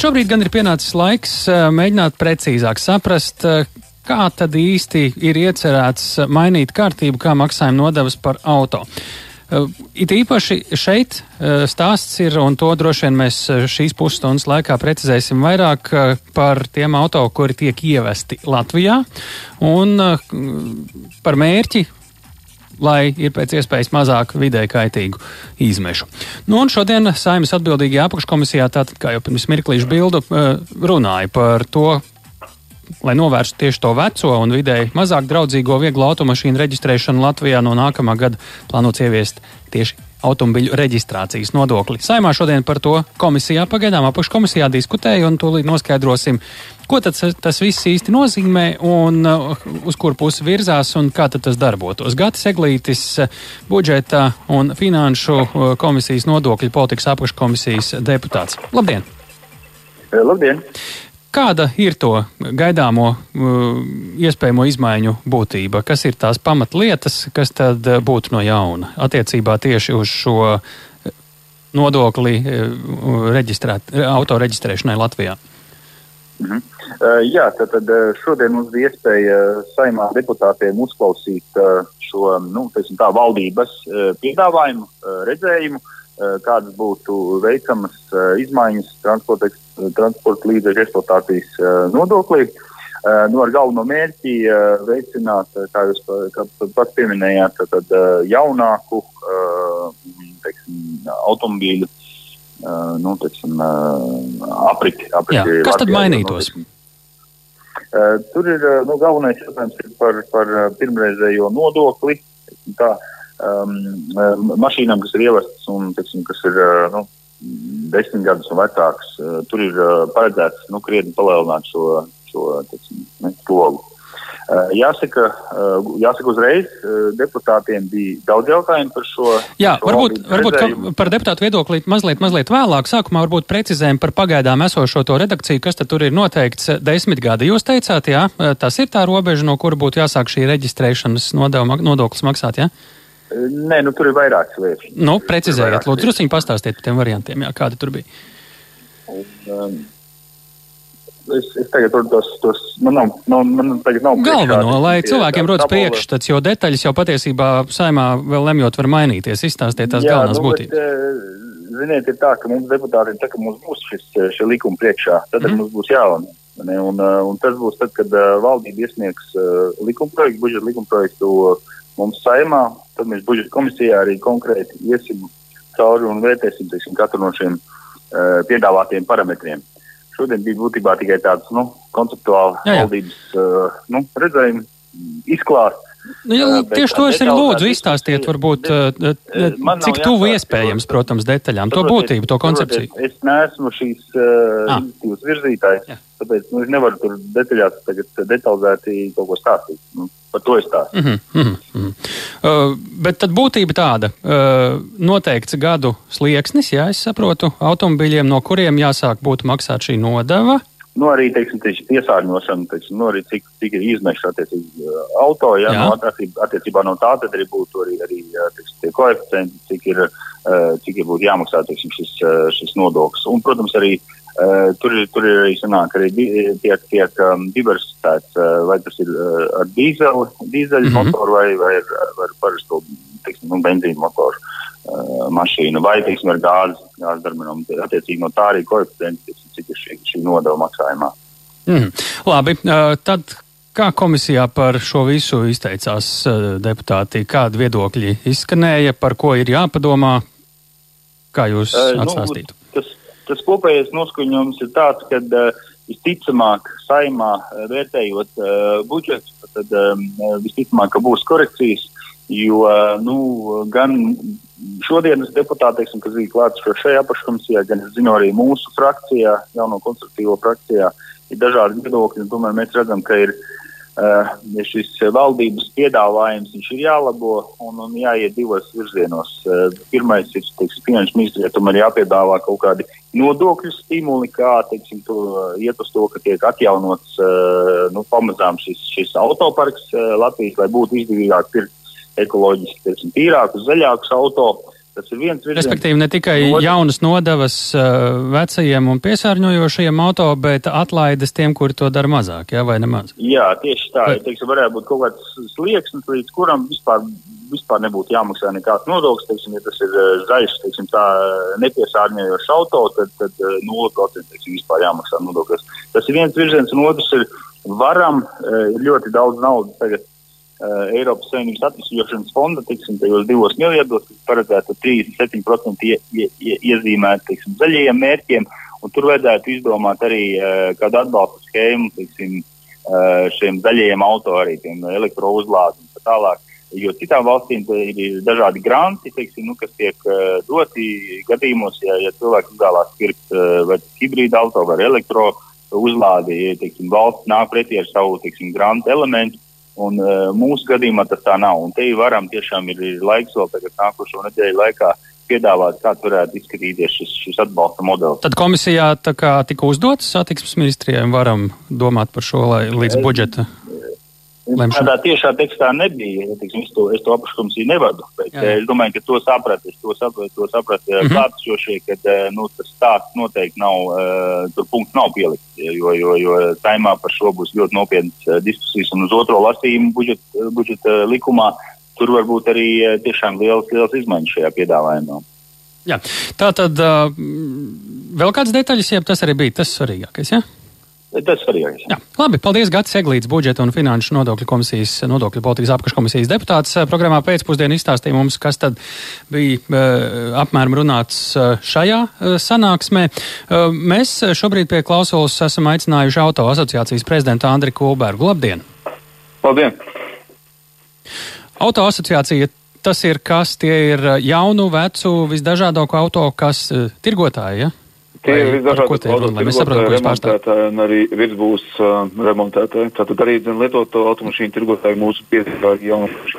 Šobrīd gan ir pienācis laiks mēģināt precīzāk saprast, kā tad īsti ir iecerēts mainīt kārtību, kā maksājuma nodevas par auto. It īpaši šeit stāsts ir, un to droši vien mēs šīs pusstundas laikā precizēsim vairāk par tiem auto, kuri tiek ievesti Latvijā, un par mērķi lai ir pēc iespējas mazāk vidē kaitīgu izmešu. Nu, un šodien Saimas atbildīgajā apakškomisijā, tātad, kā jau pirms mirklīšu bildu, eh, runāja par to, lai novērstu tieši to veco un vidēji mazāk draudzīgo vieglo automašīnu reģistrēšanu Latvijā no nākamā gada plānots ieviest tieši automobiļu reģistrācijas nodokli. Saimā šodien par to komisijā pagaidām apakškomisijā diskutēja un tūlīt noskaidrosim, Ko tad tas viss īsti nozīmē un uh, uz kur pusi virzās un kā tas darbotos? Gatis Eglītis, uh, budžeta un finanšu uh, komisijas nodokļu politikas apakškomisijas deputāts. Labdien! Labdien! Kāda ir to gaidāmo uh, iespējamo izmaiņu būtība? Kas ir tās pamatlietas, kas tad būtu no jauna attiecībā tieši uz šo nodokli uh, reģistrēt, autoreģistrēšanai Latvijā? Mhm. Uh, jā, tad, tad šodien mums bija iespēja saimā deputātiem uzklausīt uh, šo nu, tā, valdības uh, piedāvājumu, redzējumu, kādas būtu veicamas izmaiņas transporta, transporta līdzekļu eksploatācijas nodoklī. Nu, ar galveno mērķi veicināt, kā jūs kā pats pieminējāt, tad, jaunāku teiksim, automobīļu nu, teiksim, apriti. apriti Jā, kas tad mainītos? Nu, uh, tur ir nu, galvenais jautājums ir par, par pirmreizējo nodokli. Tā, um, mašīnām, kas ir ievestas un teiksim, kas ir nu, desmit gadus un vecāks, tur ir paredzēts nu, krietni palielināt šo, šo teiksim, ne, slogu. Eh, jāsaka, eh, jāsaka uzreiz, eh, deputātiem bija daudz jautājumu par šo. Jā, šo varbūt, varbūt par deputātu viedokli mazliet, mazliet vēlāk. Sākumā varbūt precizējam par pagaidām esošo to redakciju, kas tur ir noteikts desmit gadi. Jūs teicāt, jā, tas ir tā robeža, no kura būtu jāsāk šī reģistrēšanas nodoklis maksāt, jā? Nē, nu tur ir vairākas lietas. Nu, precizējiet, lūdzu, drusciņi pastāstiet par tiem variantiem, jā, kādi tur bija. Un, um, es, es tagad tur tos, tos man nav, nav, man tagad nav. Galveno, lai cilvēkiem rodas priekšstats, jo detaļas jau patiesībā saimā vēl lemjot var mainīties. Izstāstiet tās Jā, galvenās nu, būtības. Bet, eh, ziniet, ir tā, ka mums deputāti ir tā, ka mums būs šis, eh, šie likumi priekšā, tad mm. mums būs jālem. Un, eh, un tas būs tad, kad valdība iesniegs likumprojektu, budžeta likumprojektu uh, mums saimā, tad mēs budžeta komisijā arī konkrēti iesim cauri un vērtēsim teiksim, katru no šiem uh, piedāvātiem parametriem. Šodien bija būtībā tikai tāds nu, konceptuāls valdības uh, nu, redzējums, izklāsts. Nu, jā, uh, tieši to es arī lūdzu izstāstiet, varbūt, uh, uh cik tuvu iespējams, protams, detaļām, to būtību, to koncepciju. Es neesmu šīs uh, ah. iniciatīvas virzītājs, jā. tāpēc nu, es nevaru tur detaļās tagad detalizēti kaut ko stāstīt. Nu, par to es stāstu. Mm -hmm, mm -hmm. uh, bet tad būtība tāda, uh, noteikts gadu slieksnis, jā, es saprotu, automobīļiem, no kuriem jāsāk būt maksāt šī nodeva. Nu, arī teiksim, piesārņošana, teiksim, nu, arī cik, cik ir izmeša attiecīgi uh, auto, ja, jā. no, attiecībā, attiecībā no tā, tad arī būtu arī, arī teiksim, tie koeficienti, cik ir, uh, cik ir būtu jāmaksā teiksim, šis, uh, šis nodoklis. Un, protams, arī uh, Uh, tur, tur ir arī sanāk, arī tiek, tiek um, diversificēts, uh, vai tas ir uh, ar dīzeļu, dīzeļu mm -hmm. motoru vai, vai ar, ar parasto teiksim, nu, benzīnu motoru uh, mašīnu, vai teiksim, ar gāzes, gāzes darbinām. Attiecīgi no tā arī koeficienti, cik ir šī, šī nodeva maksājumā. Mm. Labi, uh, tad kā komisijā par šo visu izteicās uh, deputāti, kādi viedokļi izskanēja, par ko ir jāpadomā, kā jūs uh, atstāstītu? Nu, tas, tas kopējais noskaņojums ir tāds, ka uh, visticamāk, saimā uh, vērtējot uh, budžetu, tad um, visticamāk, ka būs korekcijas, jo uh, nu, gan šodienas deputāti, teiksim, kas bija klāts šajā apakškomisijā, gan es zinu arī mūsu frakcijā, jauno konstruktīvo frakcijā, ir dažādi viedokļi, tomēr mēs redzam, ka ir uh, šis valdības piedāvājums ir jālabo un, un jāiet divos virzienos. Uh, pirmais ir, teiksim, finanšu ministrijai tomēr jāpiedāvā kaut kādi nodokļu stimuli, kā, teiksim, to, iet uz to, ka tiek atjaunots uh, nu, pamazām šis, šis autoparks uh, Latvijas, lai būtu izdevīgāk pirkt ekoloģiski, teiksim, tīrākus, zaļākus auto. Tas ir viens virziens. Respektīvi, ne tikai Otrs. jaunas nodevas uh, vecajiem un piesārņojošajiem auto, bet atlaides tiem, kuri to dara mazāk, jā, vai nemaz? Jā, tieši tā. Vai... Teiksim, varētu būt kaut kāds slieksnis, līdz kuram vispār, vispār nebūtu jāmaksā nekāds nodoklis. Teiksim, ja tas ir uh, zaļš, teiksim, tā nepiesārņojošs auto, tad, tad uh, 0% vispār jāmaksā nodoklis. Tas ir viens virziens, un otrs ir varam, uh, ir ļoti daudz naudas tagad uh, Eiropas Savienības atvesļošanas fonda, tiksim, tajos divos miljardos, kas paredzēta 37% ie, ie, ie, iezīmēt, tiksim, zaļajiem mērķiem, un tur vajadzētu izdomāt arī uh, kādu atbalstu schēmu, tiksim, uh, šiem zaļajiem auto arī, tiem elektrouzlādi un tā tālāk. Jo citām valstīm ir dažādi granti, teiksim, nu, kas tiek uh, doti gadījumos, ja, ja cilvēks izvēlās pirkt uh, vai hibrīdu auto vai elektro uzlādi, ja teiksim, valsts nāk pretī ar savu teiksim, grantu elementu, Un, uh, mūsu gadījumā tas tā nav. Un te varam tiešām ir, ir laiks vēl tagad nākošo nedēļu laikā piedāvāt, kāds varētu izskatīties šis, šis atbalsta modelis. Tad komisijā tika uzdots satiksmes ministrijiem, varam domāt par šo lai, līdz budžeta lemšanu? Tādā tiešā tekstā nebija. Tiksim, es to, es to apakškomisiju nevadu. Bet, jā, jā. Es domāju, ka to sapratu. To sapratu, to sapratu mm -hmm. klātsošie, ka eh, nu, tas stāsts noteikti nav, tur punkts nav pielikts. Jo, jo, jo saimā par šo būs ļoti nopietnas diskusijas. Un uz otro lasījumu budžeta budžet, uh, likumā tur var būt arī tiešām liels, liels izmaiņas šajā piedāvājumā. Jā. Tā tad vēl kādas detaļas, ja tas arī bija tas svarīgākais. Ja? Tas svarīgākais. Jā, labi, paldies Gatis Eglīts, budžeta un finanšu nodokļu komisijas, nodokļu politikas apakškomisijas deputāts. Programmā pēcpusdienā izstāstīja mums, kas tad bija uh, apmēram runāts uh, šajā uh, sanāksmē. Mēs šobrīd pie klausulas esam aicinājuši auto asociācijas prezidentu Andri Kulbergu. Labdien! Labdien! Auto asociācija tas ir kas? Tie ir jaunu, vecu, visdažādāko auto, kas tirgotāji, ja? Tie ir visdažādākie remontētāji un arī virsbūs uh, remontētāji. Tātad arī zin, lietoto automašīnu tirgotāji mūsu piedzīvāri jaunu.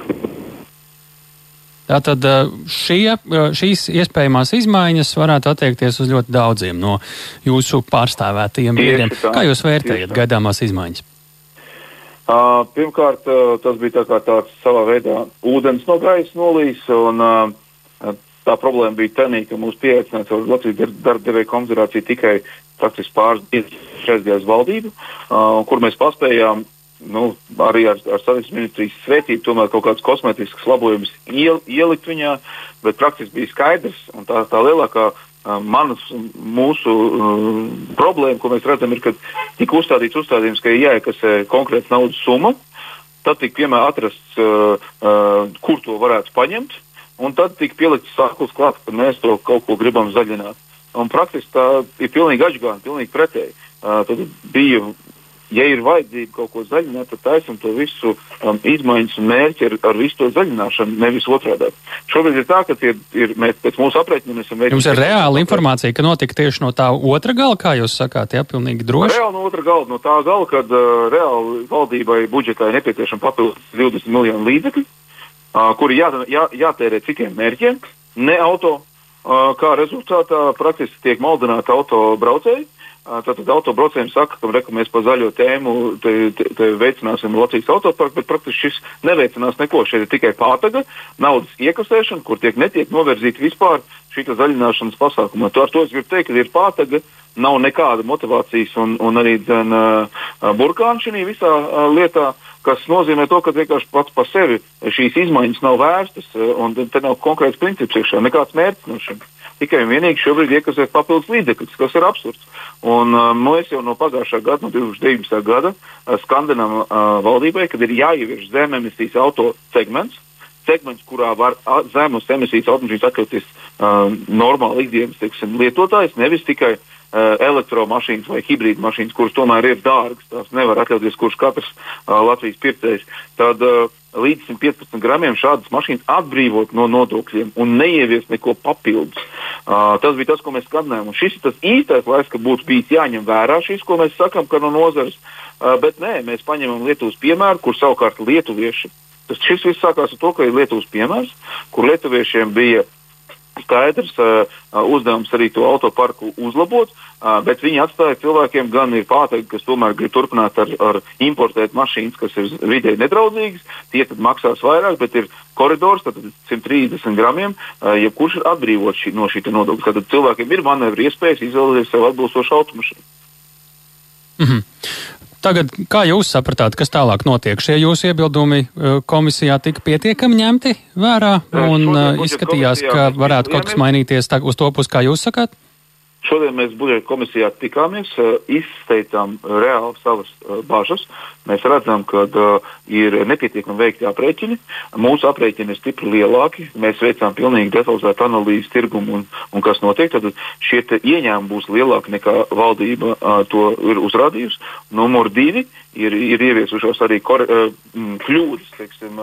Tātad uh, šie, uh, šīs iespējamās izmaiņas varētu attiekties uz ļoti daudziem no jūsu pārstāvētajiem biedriem. Kā jūs vērtējat gaidāmās izmaiņas? Uh, pirmkārt, uh, tas bija tā kā tāds savā veidā ūdens no gaisa nolīs, un uh, Tā problēma bija tā, ka mūsu pieaicināts Latvijas darba devēja konfederāciju tikai praktiski pāris dienas šajās valdību, uh, kur mēs paspējām nu, arī ar, ar Savienības ministrijas svētību, tomēr kaut kāds kosmētisks labojums iel, ielikt viņā, bet praktiski bija skaidrs, un tā, tā lielākā manas, mūsu uh, problēma, ko mēs redzam, ir, ka tika uzstādīts uzstādījums, ka ir jāiekasē konkrēts naudas summa, tad tika piemēram atrasts, uh, uh, kur to varētu paņemt. Un tad tika pielikts sāklis klāt, ka mēs to kaut ko gribam zaļināt. Un praktiski tā ir pilnīgi atšķirīga, pilnīgi pretēji. Uh, tad bija, ja ir vajadzība kaut ko zaļināt, tad taisam to visu um, izmaiņas un mērķi ar, ar visu to zaļināšanu, nevis otrādi. Šobrīd ir tā, ka ir, ir, mēs pēc mūsu aprēķiniem esam veikuši. Jums ir reāla informācija, ka notika tieši no tā otra gala, kā jūs sakāt, jā, pilnīgi droši? Reāli no otra gala, no tā gala, kad uh, reāli valdībai budžetā ir nepieciešama papildus 20 miljonu līdzekļu kuri jā, jā, jātērē citiem mērķiem, ne auto. Kā rezultātā praktiski tiek maldināti autobraucēji. Tātad autobraucējiem saka, ka reku, mēs par zaļo tēmu te, te, te veicināsim Latvijas autoparku, bet praktiski šis neveicinās neko. Šeit ir tikai pātaga, naudas iekasēšana, kur tiek netiek novirzīta vispār šī zaļināšanas pasākuma. To ar to es gribu teikt, ka ir pātaga, nav nekāda motivācijas un, un arī dzen, uh, burkāna šī visā uh, lietā. Kas nozīmē to, ka vienkārši pats par sevi šīs izmaiņas nav vērstas, un te nav konkrēts princips iekšā, nekāds mērķis no šiem. Tikai un vienīgi šobrīd iekasēt papildus līdzekļus, kas ir absurds. Un, uh, mēs jau no pagājušā gada, no 2019. gada, uh, skandinām uh, valdībai, kad ir jāievieš zememisijas auto segments, segments, kurā var zemes emisijas automašīnas atļauties uh, normāli ikdienas teiksim, lietotājs, nevis tikai Uh, elektromašīnas vai hibrīda mašīnas, kuras tomēr ir dārgas, tās nevar atļauties kurš katrs uh, Latvijas pircējs, tad uh, līdz 115 gramiem šādas mašīnas atbrīvot no nodokļiem un neievies neko papildus. Uh, tas bija tas, ko mēs skatījām. Un šis ir tas īstais laiks, kad būtu bijis jāņem vērā šis, ko mēs sakām, ka no nozares, uh, bet nē, mēs paņemam Lietuvas piemēru, kur savukārt lietuvieši. Tas šis viss sākās ar to, ka ir Lietuvas piemērs, kur lietuviešiem bija skaidrs uzdevums arī to autoparku uzlabot, bet viņi atstāja cilvēkiem gan ir pātaigi, kas tomēr grib turpināt ar, ar importēt mašīnas, kas ir vidē nedraudzīgas, tie tad maksās vairāk, bet ir koridors, tad 130 gramiem, jebkurš ir atbrīvots no šī nodokļa. Tad cilvēkiem ir manevru iespējas izvēlēties sev atbilstošu automašīnu. Mm -hmm. Tagad, kā jūs sapratāt, kas tālāk notiek? Šie jūsu iebildumi komisijā tika pietiekami ņemti vērā un izskatījās, ka varētu kaut kas mainīties uz to pusi, kā jūs sakāt? Šodien mēs budžeta komisijā tikāmies, izteicām reāli savas bažas. Mēs redzam, ka ir nepietiekami veikti aprēķini. Mūsu aprēķini ir stipri lielāki. Mēs veicām pilnīgi detalizētu analīzi tirgumu un, un kas notiek. Tad šie ieņēmumi būs lielāki nekā valdība to ir uzrādījusi. Numur divi ir, ir ieviesušos arī kor, kļūdas. Teiksim,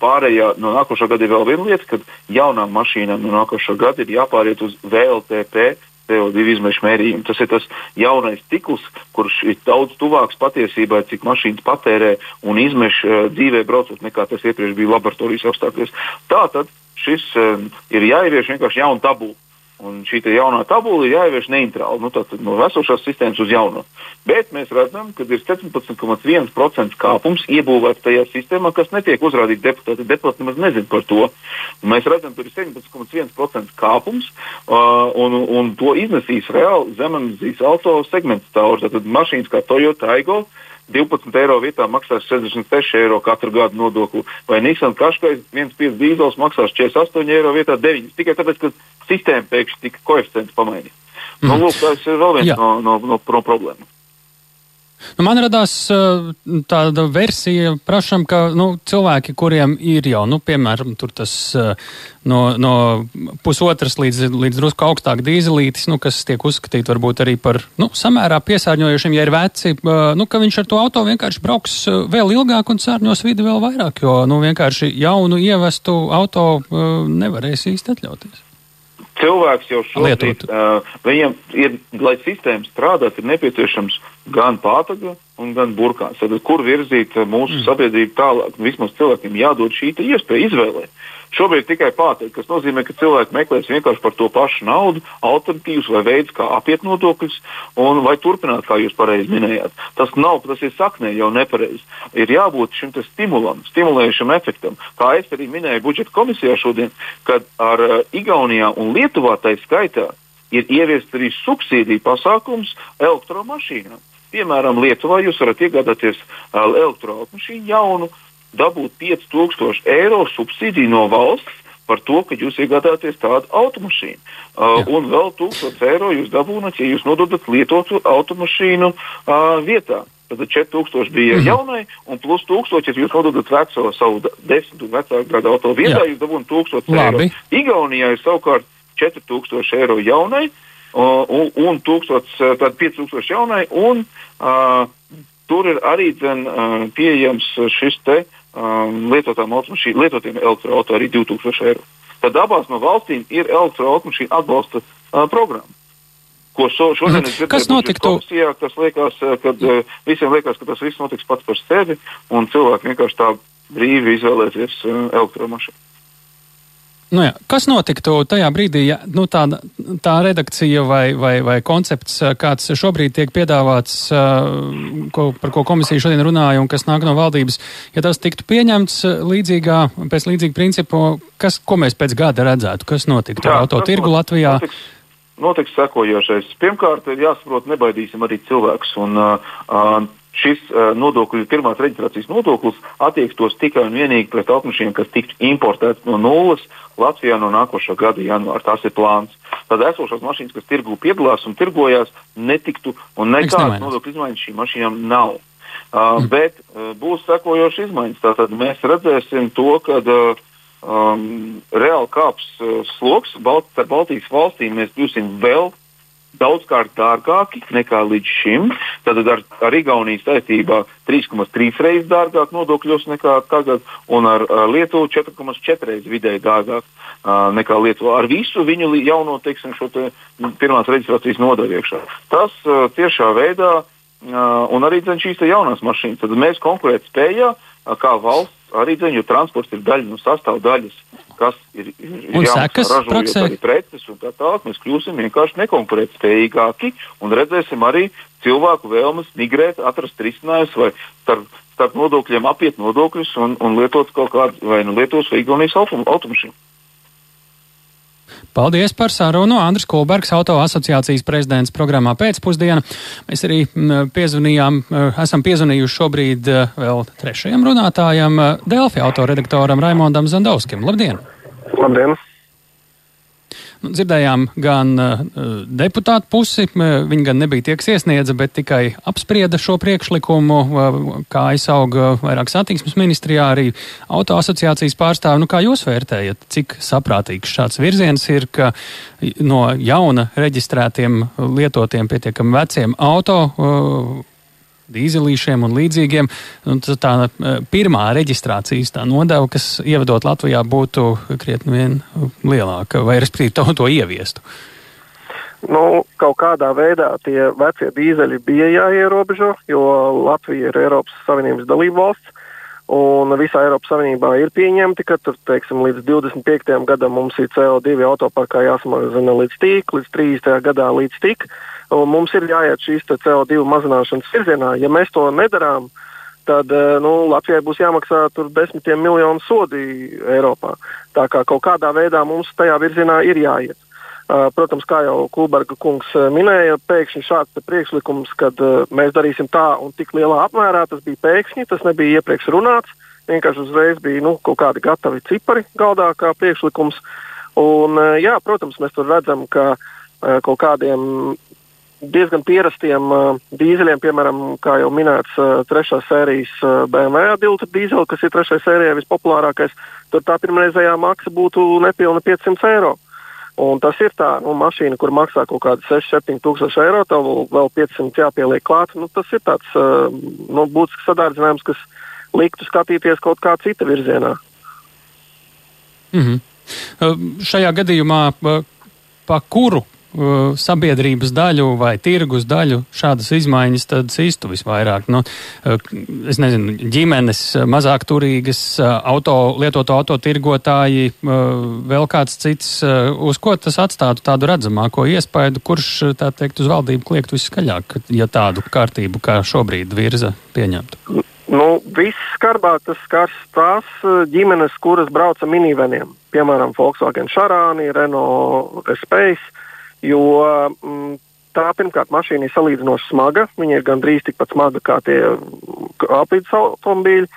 pārējā no nākošā gada ir vēl viena lieta, ka jaunām mašīnām no nākošā gada ir jāpāriet uz VLTP CO2 izmešu mērījumu. Tas ir tas jaunais cikls, kurš ir daudz tuvāks patiesībai, cik mašīnas patērē un izmeš uh, dzīvē braucot, nekā tas iepriekš bija laboratorijas apstākļos. Tātad šis uh, ir jāievieš vienkārši jauna tabula. Un šī jaunā tabula ir jāievieš neitrāli, nu, no esošās sistēmas uz jauno. Bet mēs redzam, ka ir 17,1% kāpums iebūvēts tajā sistēmā, kas netiek uzrādīts deputāti. Deputāti nemaz nezina par to. Un mēs redzam, ka ir 17,1% kāpums, uh, un, un to iznesīs reāli zememes auto segments cauri. Tad mašīnas kā Toyota Aigo 12 eiro vietā maksās 66 eiro katru gadu nodokli, vai Nissan Kaškais 1,5 dīzels maksās 48 eiro vietā 9. Tikai tāpēc, ka sistēma pēkšņi tika koeficients pamainīts. Mm. Nu, lūk, tas ir vēl viens Jā. no, no, no, no problēmām. Nu, man radās uh, tāda versija, prašam, ka nu, cilvēki, kuriem ir jau, nu, piemēram, tas uh, no, no pusotras līdz, līdz drusku augstāk dīzelītis, nu, kas tiek uzskatīt varbūt arī par nu, samērā piesārņojušiem, ja ir veci, uh, nu, ka viņš ar to auto vienkārši brauks vēl ilgāk un sārņos vidi vēl vairāk, jo nu, vienkārši jaunu ievestu auto nevarēs īsti atļauties. Cilvēks jau šobrīd, uh, viņam ir, lai sistēma strādātu, ir nepieciešams gan pātaga un gan burkāns. Tad, kur virzīt mūsu mm. sabiedrību tālāk? Vismaz cilvēkiem jādod šī iespēja izvēlēt. Šobrīd tikai pāteikt, kas nozīmē, ka cilvēki meklēs vienkārši par to pašu naudu, alternatīvas vai veids, kā apiet nodokļus, un vai turpināt, kā jūs pareizi minējāt. Tas nav, tas ir saknē jau nepareizi. Ir jābūt šim stimulam, stimulējušam efektam. Kā es arī minēju budžeta komisijā šodien, kad ar uh, Igaunijā un Lietuvā tai skaitā ir ieviests arī subsīdiju pasākums elektromašīnām. Piemēram, Lietuvā jūs varat iegādāties elektromašīnu jaunu, dabūt 5000 eiro subsīdiju no valsts par to, ka jūs iegādājaties tādu automašīnu. Uh, un vēl 1000 eiro jūs dabūnat, ja jūs nododat lietotu automašīnu uh, vietā. Tad 4000 bija mm -hmm. jaunai, un plus 1000, ja jūs nododat veco savu desmit un vecāku gadu auto vietā, Jā. jūs dabūnat 1000 Labi. eiro. Igaunijā ir savukārt 4000 eiro jaunai, uh, un, un 1000, tad 5000 jaunai, un uh, tur ir arī dzen, uh, pieejams šis te uh, um, automašīnām, lietotiem elektroautoriem arī 2000 eiro. Tad abās no valstīm ir elektroautomašīnu atbalsta uh, programma. Ko šo, šodien es dzirdēju? Komisijā, tas liekas, uh, kad uh, visiem liekas, ka tas viss notiks pats par sevi, un cilvēki vienkārši tā brīvi izvēlēsies uh, elektromašīnu. Nu jā, kas notiktu tajā brīdī, ja nu, tā, tā redakcija vai, vai, vai koncepts, kāds šobrīd tiek piedāvāts, ko, par ko komisija šodien runāja un kas nāk no valdības, ja tas tiktu pieņemts līdzīgā, pēc līdzīga principu, kas, ko mēs pēc gada redzētu, kas notiktu ar autotirgu Latvijā? Notiks, notiks sekojošais. Pirmkārt, ir jāsaprot, nebaidīsim arī cilvēkus. Un, uh, šis uh, nodokļu, pirmās reģistrācijas nodoklis attiektos tikai un vienīgi pret automašīnām, kas tiktu importētas no nulles Latvijā no nākošā gada janvāra. Tas ir plāns. Tad esošās mašīnas, kas tirgu piedalās un tirgojās, netiktu un nekādas nodokļu izmaiņas šīm mašīnām nav. Uh. Bet uh, būs sekojošas izmaiņas. Tātad mēs redzēsim to, ka uh, um, reāli kāps uh, sloks Balt Baltijas valstīm. Mēs kļūsim vēl daudzkārt dārgāki nekā līdz šim. Tad ar, ar Igaunijas saistībā 3,3 reizes dārgāk nodokļos nekā tagad, un ar, ar Lietuvu 4,4 reizes vidēji dārgāk uh, nekā Lietuvā. Ar visu viņu jauno, teiksim, šo te pirmās reģistrācijas nodaļu iekšā. Tas uh, tiešā veidā, uh, un arī šīs jaunās mašīnas, tad mēs konkurēt spējā, uh, kā valsts arī jo transports ir daļa no sastāvdaļas, kas ir, ir sekas praksē. Arī preces un tā tālāk. Mēs kļūsim vienkārši nekonkurētspējīgāki un redzēsim arī cilvēku vēlmes migrēt, atrast risinājumus vai starp, starp nodokļiem apiet nodokļus un, un lietot kaut kādu vai nu Lietuvas vai Igaunijas automašīnu. Paldies par sarunu. Andris Kulbergs, auto asociācijas prezidents programmā pēcpusdiena. Mēs arī piezvanījām, esam piezvanījuši šobrīd vēl trešajam runātājam, Delfi autoredaktoram Raimondam Zandovskim. Labdien! Labdien! Nu, dzirdējām gan uh, deputātu pusi, viņi gan nebija tie, kas iesniedza, bet tikai apsprieda šo priekšlikumu, uh, kā aizauga vairāk satiksmes ministrijā, arī auto asociācijas pārstāvi. Nu, kā jūs vērtējat, cik saprātīgs šāds virziens ir, ka no jauna reģistrētiem lietotiem pietiekami veciem auto uh, dīzelīšiem un līdzīgiem. Un tā e, pirmā reģistrācijas tā nodeva, kas ievedot Latvijā, būtu krietni vien lielāka, vai respektīvi to, to ieviestu. Nu, kaut kādā veidā tie vecie dīzeļi bija jāierobežo, jo Latvija ir Eiropas Savienības dalība valsts. Un visā Eiropas Savienībā ir pieņemti, ka tur, teiksim, līdz 25. gadam mums ir CO2 autoparkā jāsamazina līdz tik, līdz 30. gadā līdz tik. Un mums ir jāiet šīs CO2 mazināšanas virzienā. Ja mēs to nedarām, tad eh, nu, Latvijai būs jāmaksā desmitiem miljonu sodi Eiropā. Tā kā kaut kādā veidā mums tajā virzienā ir jāiet. Uh, protams, kā jau Kulberga kungs minēja, pēkšņi šāds priekšlikums, kad uh, mēs darīsim tā un tik lielā apmērā, tas bija pēkšņi, tas nebija iepriekš runāts. Vienkārši uzreiz bija nu, kaut kādi gatavi cipari galdā kā priekšlikums. Un, uh, jā, protams, mēs tur redzam, ka kaut kādiem diezgan pierastiem uh, dīzeļiem, piemēram, kā jau minēts, uh, trešās sērijas uh, BMW dilta dīzeļa, kas ir trešajā sērijā vispopulārākais, tur tā pirmreizējā maksa būtu nepilni 500 eiro. Un tas ir tā nu, mašīna, kur maksā kaut kādi 6-7 tūkstoši eiro, tev vēl 500 jāpieliek klāt. Nu, tas ir tāds uh, nu, būtisks sadārdzinājums, kas liktu skatīties kaut kā cita virzienā. Mm -hmm. šajā gadījumā uh, pa kuru sabiedrības daļu vai tirgus daļu šādas izmaiņas tad sistu visvairāk. Nu, uh, es nezinu, ģimenes, uh, mazāk turīgas, auto, lietoto autotirgotāji, vēl kāds cits, uz ko tas atstātu tādu redzamāko iespaidu, kurš, tā teikt, uz valdību kliegt viskaļāk, ja tādu kārtību kā šobrīd virza pieņemtu? Nu, Visskarbāk tas skars tās ģimenes, kuras brauca miniveniem, piemēram, Volkswagen Šarāni, Renault Space Jo mm, tā pirmkārt mašīna ir salīdzinoši smaga. Viņa ir gandrīz tikpat smaga kā tie aprītas automobīļi.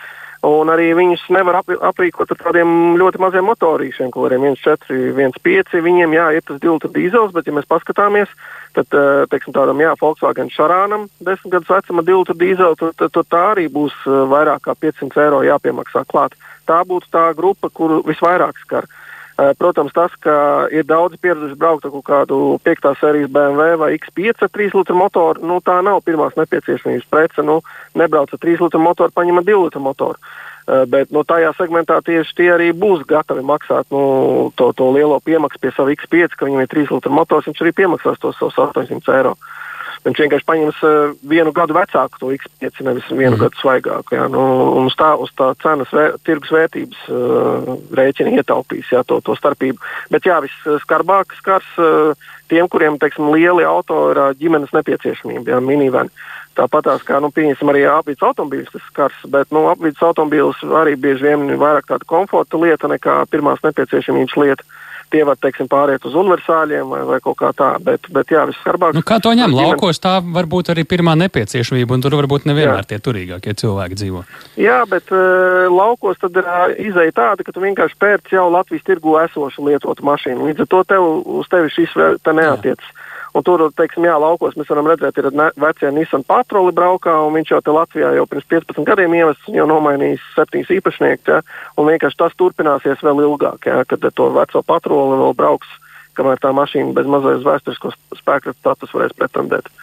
Un arī viņus nevar ap, aprīkot ar tādiem ļoti maziem motorīšiem, kuriem 1,4, 1,5. Viņiem jā, ir tas dilta dīzels, bet, ja mēs paskatāmies, tad eh, teiksim, tādam jā, Volkswagen Šarānam, desmit gadus vecuma dilta dīzela, tad, tad, tad tā arī būs eh, vairāk kā 500 eiro jāpiemaksā klāt. Tā būtu tā grupa, kuru visvairāk skar. Uh, protams, tas, ka ir daudz pieraduši braukt ar kādu 5. sērijas BMW vai X5 ar 3 litru motoru, nu, tā nav pirmās nepieciešamības prece. Nu, nebrauc ar 3 litru motoru, paņem 2 litru motoru. Uh, bet nu, tajā segmentā tieši tie arī būs gatavi maksāt nu, to, to lielo piemaksu pie sava X5, ka viņam ir 3 litru motors, viņš arī piemaksās tos savus 800 eiro. Uh, Viņš vienkārši paņems uh, vienu gadu vecāku to X5, nevis vienu mm. gadu svaigāku. Jā. Nu, un uz tā, uz tā cenas vēr, tirgus vērtības uh, rēķina ietaupīs jā, to, to starpību. Bet jā, visskarbāk skars uh, tiem, kuriem teiksim, lieli auto ir uh, ģimenes nepieciešamība, jā, miniveni. Tāpat tās kā nu, arī apvidus automobīļus tas skars, bet nu, apvidus automobīļus arī bieži vien ir vairāk tāda komforta lieta nekā pirmās nepieciešamības lieta. Uh, tie var teiksim, pāriet uz universāļiem vai, vai kaut kā tā. Bet, bet jā, visskarbāk. Nu, kā to ņem? Laukos tā var būt arī pirmā nepieciešamība, un tur varbūt nevienmēr jā. tie turīgākie cilvēki dzīvo. Jā, bet uh, laukos tad ir uh, izeja tāda, ka tu vienkārši pērci jau Latvijas tirgu esošu lietotu mašīnu. Līdz ar to tev, uz tevi šis neatiecas. Jā. Un tur, teiksim, jā, laukos mēs varam redzēt, ir vecie Nissan patroli braukā, un viņš jau te Latvijā jau pirms 15 gadiem ievests, jau nomainījis septiņus īpašniekus, ja, un vienkārši tas turpināsies vēl ilgāk, ja, kad to veco patroli vēl brauks, kamēr tā mašīna bez mazais vēsturisko spēku status varēs pretendēt.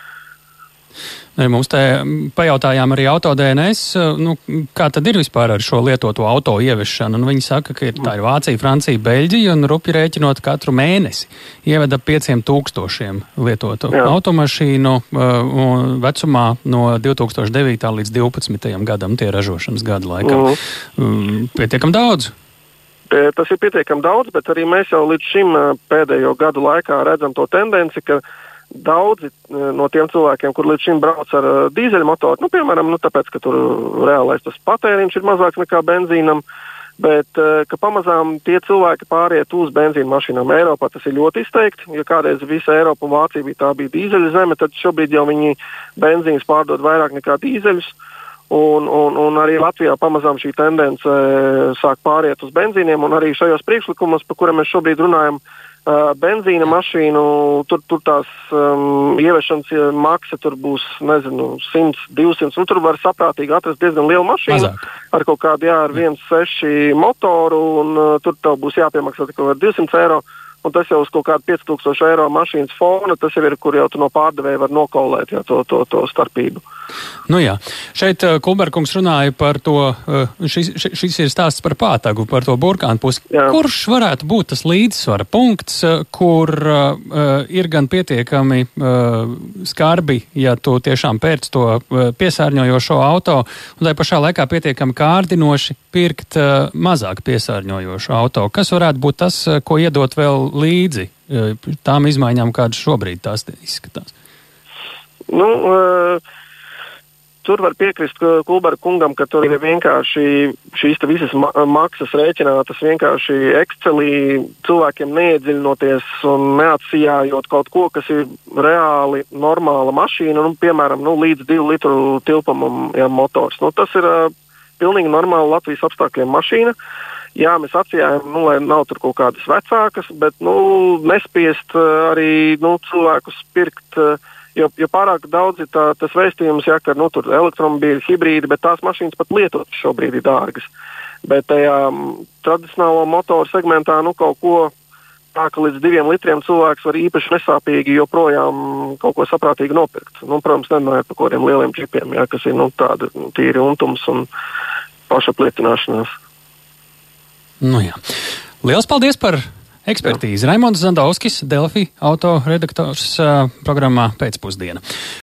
Mums te pajautājām arī auto DNS, nu, kā tad ir vispār ar šo lietoto auto ieviešanu. Nu, viņi saka, ka ir, tā ir Vācija, Francija, Beļģija un rupi rēķinot katru mēnesi pieciem tūkstošiem lietotu Jā. automašīnu uh, vecumā no 2009. līdz 2012. gadam, tie ražošanas gada laikā. Uh -huh. um, pietiekam daudz. Tas ir pietiekami daudz, bet arī mēs jau līdz šim pēdējo gadu laikā redzam to tendenci, ka daudzi no tiem cilvēkiem, kur līdz šim brauc ar dīzeļmotoru, nu, piemēram, nu, tāpēc, ka tur reālais patēriņš ir mazāks nekā benzīnam, bet ka pamazām tie cilvēki pāriet uz benzīna mašīnām. Eiropā tas ir ļoti izteikti. Ja kādreiz visa Eiropa un Vācija bija tā bija dīzeļa zeme, tad šobrīd jau viņi benzīns pārdod vairāk nekā dīzeļus. Un, un, un arī Latvijā pamazām šī tendence eh, sāk pāriet uz benzīniem, un arī šajos priekšlikumos, par kuriem mēs šobrīd runājam, uh, benzīna mašīnu, tur, tur tās um, ieviešanas maksa tur būs, nezinu, 100, 200, un tur var saprātīgi atrast diezgan lielu mašīnu Mazāk. ar kaut kādu, jā, ar 1,6 motoru, un uh, tur tev būs jāpiemaksā tikai 200 eiro. Uh, un tas jau uz kaut kādu 5000 eiro mašīnas fona, tas jau ir, kur jau no pārdevēja var nokaulēt jā, to, to, to starpību. Nu jā, šeit uh, Kulberkungs runāja par to, uh, šis, šis ir stāsts par pātagu, par to burkānu pusi. Jā. Kurš varētu būt tas līdzsvara punkts, uh, kur uh, ir gan pietiekami uh, skarbi, ja tu tiešām pērc to uh, piesārņojošo auto, un tai pašā laikā pietiekami kārdinoši pirkt uh, mazāk piesārņojošu auto? Kas varētu būt tas, uh, ko iedot vēl līdzi uh, tām izmaiņām, kādas šobrīd tās izskatās? Nu, uh... Tur var piekrist Kulbera kungam, ka tur ir vienkārši šīs visas ma maksas rēķinātas vienkārši Excelī, cilvēkiem neiedziļinoties un neatsijājot kaut ko, kas ir reāli normāla mašīna, nu, piemēram, nu, līdz 2 litru tilpumam ja, motors. Nu, tas ir uh, pilnīgi normāla Latvijas apstākļiem mašīna. Jā, mēs atsījām, nu, lai nav tur kaut kādas vecākas, bet nu, nespiest uh, arī nu, cilvēkus pirkt. Uh, jo, jo pārāk daudz ir tā, tas vēstījums, ja, ka nu, tur ir elektromobīļi, hibrīdi, bet tās mašīnas pat lietotas šobrīd ir dārgas. Bet tajā tradicionālo motoru segmentā nu, kaut ko tā, ka līdz diviem litriem cilvēks var īpaši nesāpīgi joprojām kaut ko saprātīgi nopirkt. Nu, protams, nerunājot par kaut kādiem lieliem čipiem, ja, kas ir nu, tādi tīri untums un pašapliecināšanās. Nu, jā. Liels paldies par ekspertīzi! Raimons Zandovskis, Delfi autoredaktors programmā pēcpusdiena.